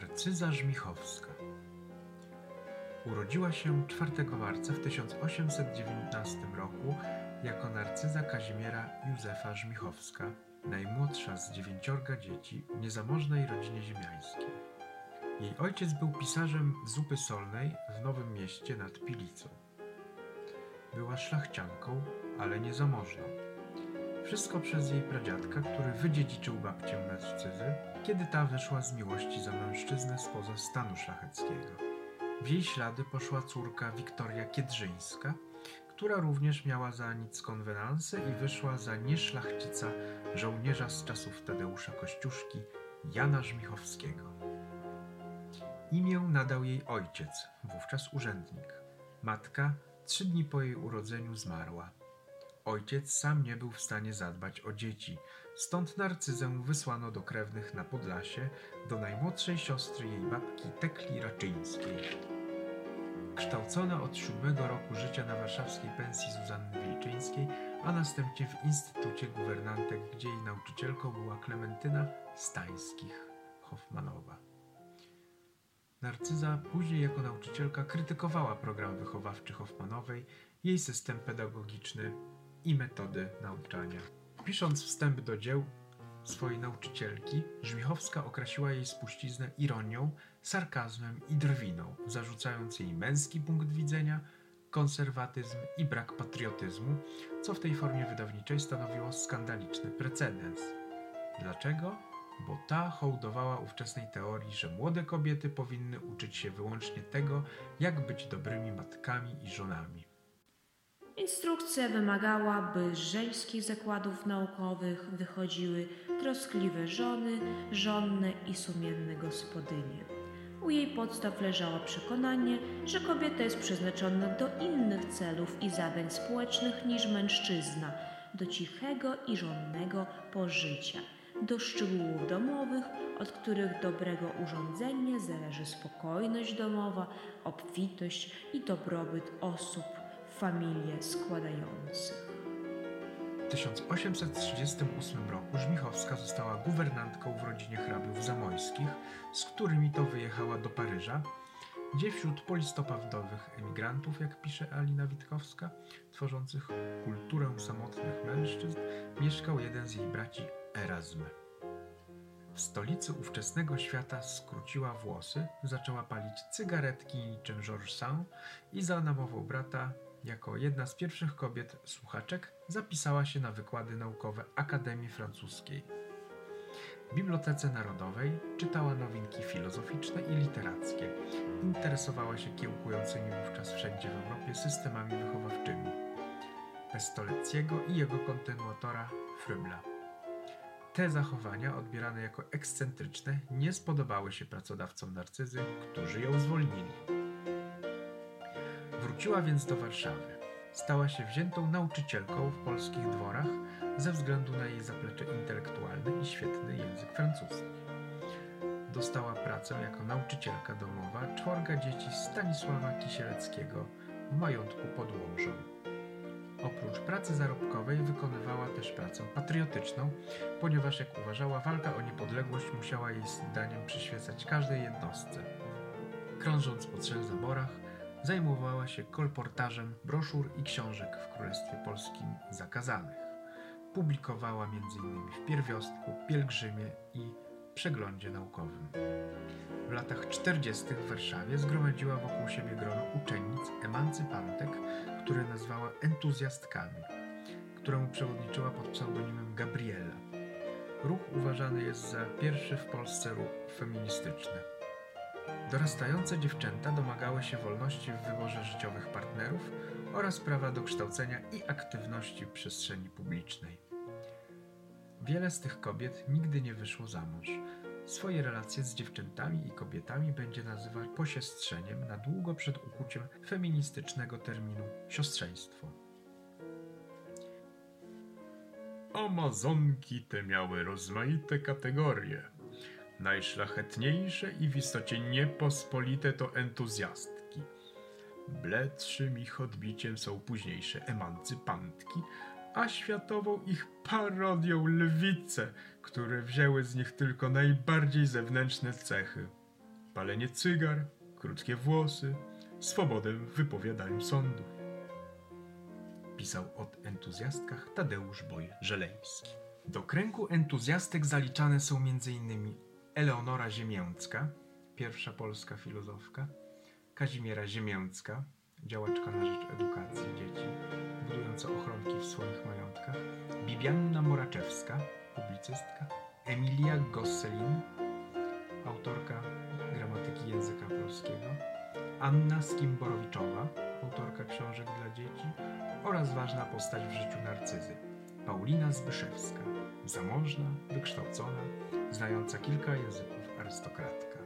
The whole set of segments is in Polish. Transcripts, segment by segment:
Narcyza Żmichowska. Urodziła się 4 marca w 1819 roku jako Narcyza Kazimiera Józefa Żmichowska, najmłodsza z dziewięciorga dzieci w niezamożnej rodzinie ziemiańskiej. Jej ojciec był pisarzem zupy solnej w Nowym Mieście nad Pilicą. Była szlachcianką, ale niezamożną. Wszystko przez jej pradziadka, który wydziedziczył babcię narcyzy, kiedy ta wyszła z miłości za mężczyznę spoza stanu szlacheckiego. W jej ślady poszła córka Wiktoria Kiedrzyńska, która również miała za nic konwenansę i wyszła za nieszlachcica żołnierza z czasów Tadeusza Kościuszki, Jana Żmichowskiego. Imię nadał jej ojciec, wówczas urzędnik. Matka trzy dni po jej urodzeniu zmarła. Ojciec sam nie był w stanie zadbać o dzieci, stąd narcyzę wysłano do krewnych na Podlasie, do najmłodszej siostry jej babki Tekli Raczyńskiej. Kształcona od siódmego roku życia na warszawskiej pensji Zuzanny Wilczyńskiej, a następnie w Instytucie Guwernantek, gdzie jej nauczycielką była Klementyna Stańskich Hoffmanowa. Narcyza później jako nauczycielka krytykowała program wychowawczy Hoffmanowej, jej system pedagogiczny i metody nauczania. Pisząc wstęp do dzieł swojej nauczycielki, Żmichowska określiła jej spuściznę ironią, sarkazmem i drwiną, zarzucając jej męski punkt widzenia, konserwatyzm i brak patriotyzmu, co w tej formie wydawniczej stanowiło skandaliczny precedens. Dlaczego? Bo ta hołdowała ówczesnej teorii, że młode kobiety powinny uczyć się wyłącznie tego, jak być dobrymi matkami i żonami. Instrukcja wymagała, by z żeńskich zakładów naukowych wychodziły troskliwe żony, żonne i sumienne gospodynie. U jej podstaw leżało przekonanie, że kobieta jest przeznaczona do innych celów i zadań społecznych niż mężczyzna, do cichego i żonnego pożycia, do szczegółów domowych, od których dobrego urządzenia zależy spokojność domowa, obfitość i dobrobyt osób familię składających. W 1838 roku Żmichowska została guwernantką w rodzinie hrabiów zamojskich, z którymi to wyjechała do Paryża, gdzie wśród polistopawdowych emigrantów, jak pisze Alina Witkowska, tworzących kulturę samotnych mężczyzn, mieszkał jeden z jej braci Erasm. W stolicy ówczesnego świata skróciła włosy, zaczęła palić cygaretki niczym Georges Sand i za namową brata jako jedna z pierwszych kobiet słuchaczek zapisała się na wykłady naukowe Akademii Francuskiej. W Bibliotece Narodowej czytała nowinki filozoficzne i literackie. Interesowała się kiełkującymi wówczas wszędzie w Europie systemami wychowawczymi. Pestoleciego i jego kontynuatora Frymla. Te zachowania, odbierane jako ekscentryczne, nie spodobały się pracodawcom narcyzy, którzy ją zwolnili. Wróciła więc do Warszawy. Stała się wziętą nauczycielką w polskich dworach ze względu na jej zaplecze intelektualne i świetny język francuski. Dostała pracę jako nauczycielka domowa czworga dzieci Stanisława Kisieleckiego w majątku pod Łomżą. Oprócz pracy zarobkowej wykonywała też pracę patriotyczną, ponieważ jak uważała, walka o niepodległość musiała jej zdaniem przyświecać każdej jednostce. Krążąc po trzech zaborach, zajmowała się kolportażem broszur i książek w Królestwie Polskim zakazanych. Publikowała m.in. w Pierwiostku, Pielgrzymie i Przeglądzie Naukowym. W latach 40. w Warszawie zgromadziła wokół siebie grono uczennic emancypantek, które nazwała entuzjastkami, któremu przewodniczyła pod pseudonimem Gabriela. Ruch uważany jest za pierwszy w Polsce ruch feministyczny. Dorastające dziewczęta domagały się wolności w wyborze życiowych partnerów oraz prawa do kształcenia i aktywności w przestrzeni publicznej. Wiele z tych kobiet nigdy nie wyszło za mąż. Swoje relacje z dziewczętami i kobietami będzie nazywać posiestrzeniem na długo przed ukuciem feministycznego terminu siostrzeństwo. Amazonki te miały rozmaite kategorie. Najszlachetniejsze i w istocie niepospolite to entuzjastki. Bledszym ich odbiciem są późniejsze emancypantki, a światową ich parodią lwice, które wzięły z nich tylko najbardziej zewnętrzne cechy. palenie cygar, krótkie włosy, swobodę w wypowiadaniu sądów. Pisał o entuzjastkach Tadeusz Boj Żeleński. Do kręgu entuzjastek zaliczane są m.in. Eleonora Ziemięcka, pierwsza polska filozofka, Kazimiera Ziemięcka, działaczka na rzecz edukacji dzieci, budująca ochronki w swoich majątkach, Bibianna Moraczewska, publicystka, Emilia Gosselin, autorka gramatyki języka polskiego, Anna Skimborowiczowa, autorka książek dla dzieci oraz ważna postać w życiu narcyzy, Paulina Zbyszewska, zamożna, wykształcona, znająca kilka języków arystokratka.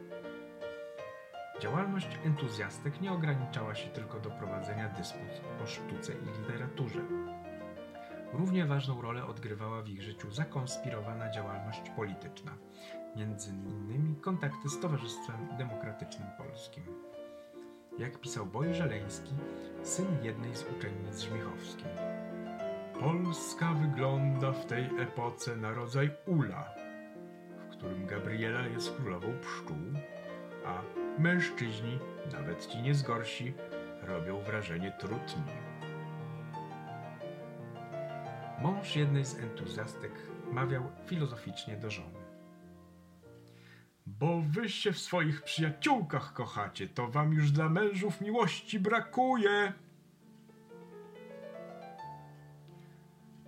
Działalność entuzjastek nie ograniczała się tylko do prowadzenia dysput o sztuce i literaturze. Równie ważną rolę odgrywała w ich życiu zakonspirowana działalność polityczna, między innymi kontakty z Towarzystwem Demokratycznym Polskim. Jak pisał Boj Żeleński, syn jednej z uczennic żmichowskiej. Polska wygląda w tej epoce na rodzaj ula, którym Gabriela jest królową pszczół, a mężczyźni, nawet ci niezgorsi, robią wrażenie trutni. Mąż jednej z entuzjastek mawiał filozoficznie do żony. Bo wy się w swoich przyjaciółkach kochacie, to wam już dla mężów miłości brakuje.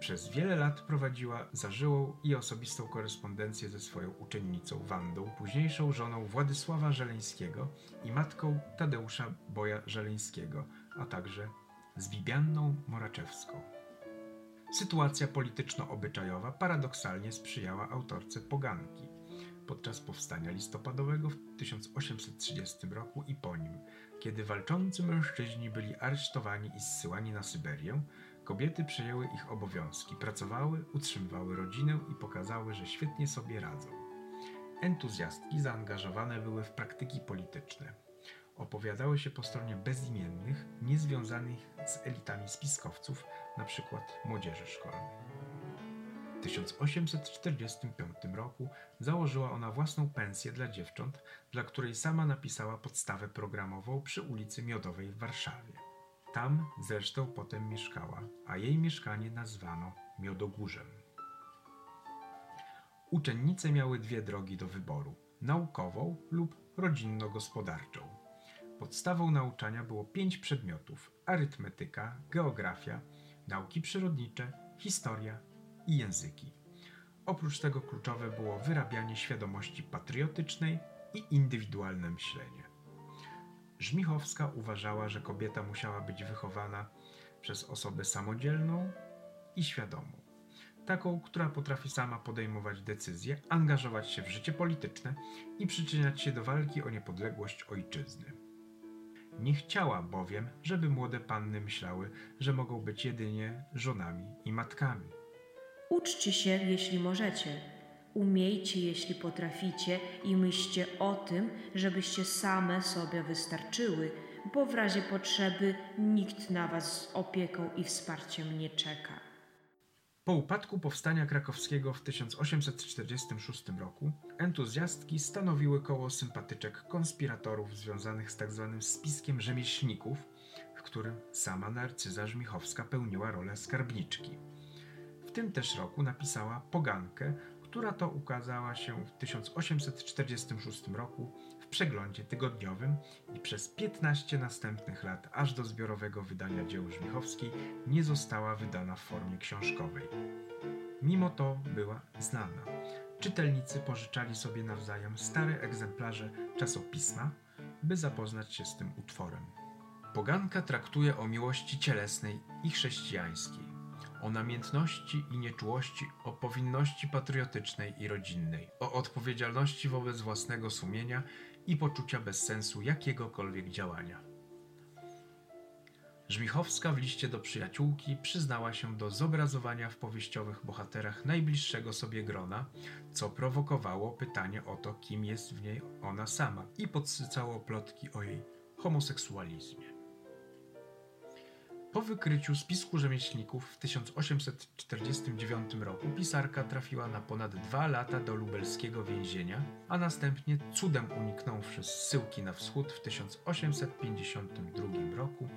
Przez wiele lat prowadziła zażyłą i osobistą korespondencję ze swoją uczennicą Wandą, późniejszą żoną Władysława Żeleńskiego i matką Tadeusza Boja Żeleńskiego, a także z Bibianną Moraczewską. Sytuacja polityczno-obyczajowa paradoksalnie sprzyjała autorce Poganki. Podczas powstania listopadowego w 1830 roku i po nim, kiedy walczący mężczyźni byli aresztowani i zsyłani na Syberię, kobiety przejęły ich obowiązki, pracowały, utrzymywały rodzinę i pokazały, że świetnie sobie radzą. Entuzjastki zaangażowane były w praktyki polityczne. Opowiadały się po stronie bezimiennych, niezwiązanych z elitami spiskowców, np. młodzieży szkolnej. W 1845 roku założyła ona własną pensję dla dziewcząt, dla której sama napisała podstawę programową przy ulicy Miodowej w Warszawie. Tam zresztą potem mieszkała, a jej mieszkanie nazwano Miodogórzem. Uczennice miały dwie drogi do wyboru: naukową lub rodzinno-gospodarczą. Podstawą nauczania było pięć przedmiotów: arytmetyka, geografia, nauki przyrodnicze, historia i języki. Oprócz tego kluczowe było wyrabianie świadomości patriotycznej i indywidualne myślenie. Żmichowska uważała, że kobieta musiała być wychowana przez osobę samodzielną i świadomą. Taką, która potrafi sama podejmować decyzje, angażować się w życie polityczne i przyczyniać się do walki o niepodległość ojczyzny. Nie chciała bowiem, żeby młode panny myślały, że mogą być jedynie żonami i matkami. Uczcie się, jeśli możecie. Umiejcie, jeśli potraficie, i myślcie o tym, żebyście same sobie wystarczyły, bo w razie potrzeby nikt na was z opieką i wsparciem nie czeka. Po upadku powstania krakowskiego w 1846 roku entuzjastki stanowiły koło sympatyczek konspiratorów związanych z tzw. spiskiem rzemieślników, w którym sama Narcyza Żmichowska pełniła rolę skarbniczki. W tym też roku napisała Pogankę, która to ukazała się w 1846 roku w przeglądzie tygodniowym i przez 15 następnych lat, aż do zbiorowego wydania dzieł Żmichowskiej, nie została wydana w formie książkowej. Mimo to była znana. Czytelnicy pożyczali sobie nawzajem stare egzemplarze czasopisma, by zapoznać się z tym utworem. Poganka traktuje o miłości cielesnej i chrześcijańskiej o namiętności i nieczułości, o powinności patriotycznej i rodzinnej, o odpowiedzialności wobec własnego sumienia i poczucia bezsensu jakiegokolwiek działania. Żmichowska w liście do przyjaciółki przyznała się do zobrazowania w powieściowych bohaterach najbliższego sobie grona, co prowokowało pytanie o to, kim jest w niej ona sama i podsycało plotki o jej homoseksualizmie. Po wykryciu spisku rzemieślników w 1849 roku pisarka trafiła na ponad dwa lata do lubelskiego więzienia, a następnie cudem uniknąwszy zsyłki na wschód w 1852 roku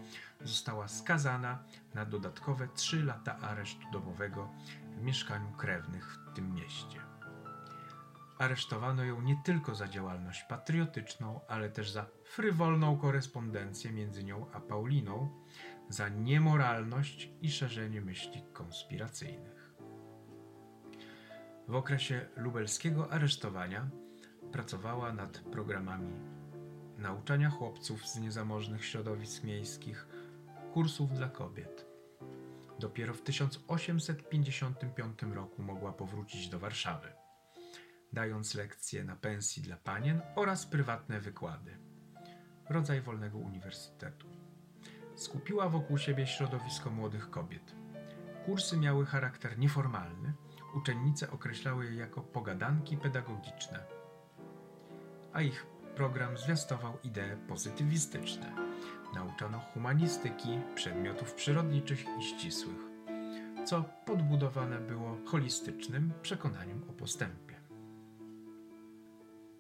została skazana na dodatkowe trzy lata aresztu domowego w mieszkaniu krewnych w tym mieście. Aresztowano ją nie tylko za działalność patriotyczną, ale też za frywolną korespondencję między nią a Pauliną, za niemoralność i szerzenie myśli konspiracyjnych. W okresie lubelskiego aresztowania pracowała nad programami nauczania chłopców z niezamożnych środowisk miejskich, kursów dla kobiet. Dopiero w 1855 roku mogła powrócić do Warszawy, dając lekcje na pensji dla panien oraz prywatne wykłady. Rodzaj wolnego uniwersytetu. Skupiła wokół siebie środowisko młodych kobiet. Kursy miały charakter nieformalny, uczennice określały je jako pogadanki pedagogiczne, a ich program zwiastował idee pozytywistyczne. Nauczano humanistyki, przedmiotów przyrodniczych i ścisłych, co podbudowane było holistycznym przekonaniem o postępie.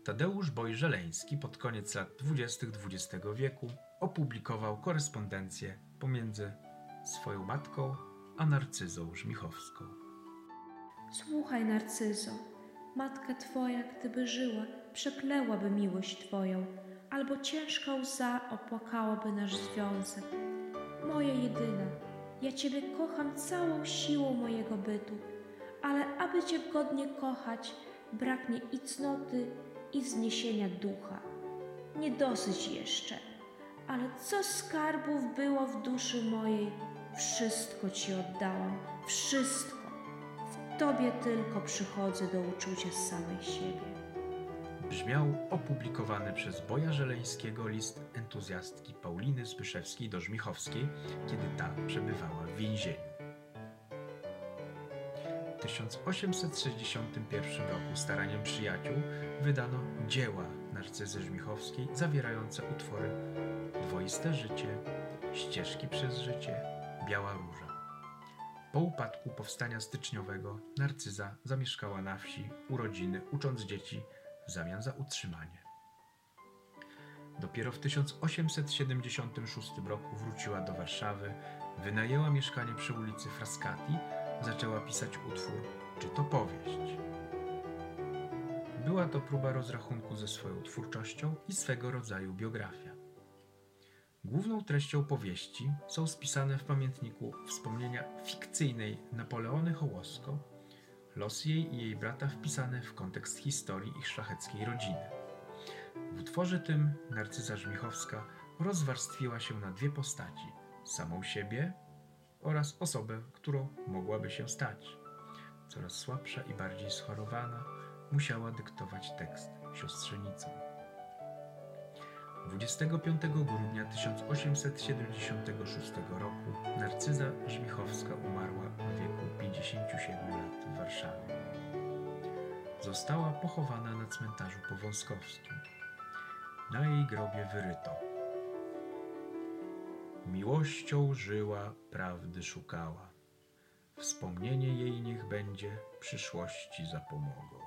Tadeusz Bojżeleński pod koniec lat 20. XX wieku opublikował korespondencję pomiędzy swoją matką a Narcyzą Żmichowską. Słuchaj, Narcyzo, matka twoja, gdyby żyła, przeklełaby miłość twoją, albo ciężka łza opłakałaby nasz związek. Moja jedyna, ja ciebie kocham całą siłą mojego bytu, ale aby cię godnie kochać, braknie i cnoty, i wzniesienia ducha. Nie dosyć jeszcze, ale co skarbów było w duszy mojej, wszystko ci oddałam, wszystko. W tobie tylko przychodzę do uczucia samej siebie. Brzmiał opublikowany przez Boja Żeleńskiego list entuzjastki Pauliny Zbyszewskiej do Żmichowskiej, kiedy ta przebywała w więzieniu. W 1861 roku staraniem przyjaciół wydano dzieła Narcyzy Żmichowskiej zawierające utwory Dwoiste życie, Ścieżki przez życie, Biała róża. Po upadku powstania styczniowego Narcyza zamieszkała na wsi u rodziny, ucząc dzieci w zamian za utrzymanie. Dopiero w 1876 roku wróciła do Warszawy, wynajęła mieszkanie przy ulicy Frascati, zaczęła pisać utwór Czy to powieść? Była to próba rozrachunku ze swoją twórczością i swego rodzaju biografia. Główną treścią powieści są spisane w pamiętniku wspomnienia fikcyjnej Napoleony Hołosko, los jej i jej brata wpisane w kontekst historii ich szlacheckiej rodziny. W utworze tym Narcyza Żmichowska rozwarstwiła się na dwie postaci: samą siebie oraz osobę, którą mogłaby się stać. Coraz słabsza i bardziej schorowana, musiała dyktować tekst siostrzenicom. 25 grudnia 1876 roku Narcyza Żmichowska umarła w wieku 57 lat w Warszawie. Została pochowana na cmentarzu powązkowskim. Na jej grobie wyryto Miłością żyła, prawdy szukała. Wspomnienie jej niech będzie przyszłości zapomogą.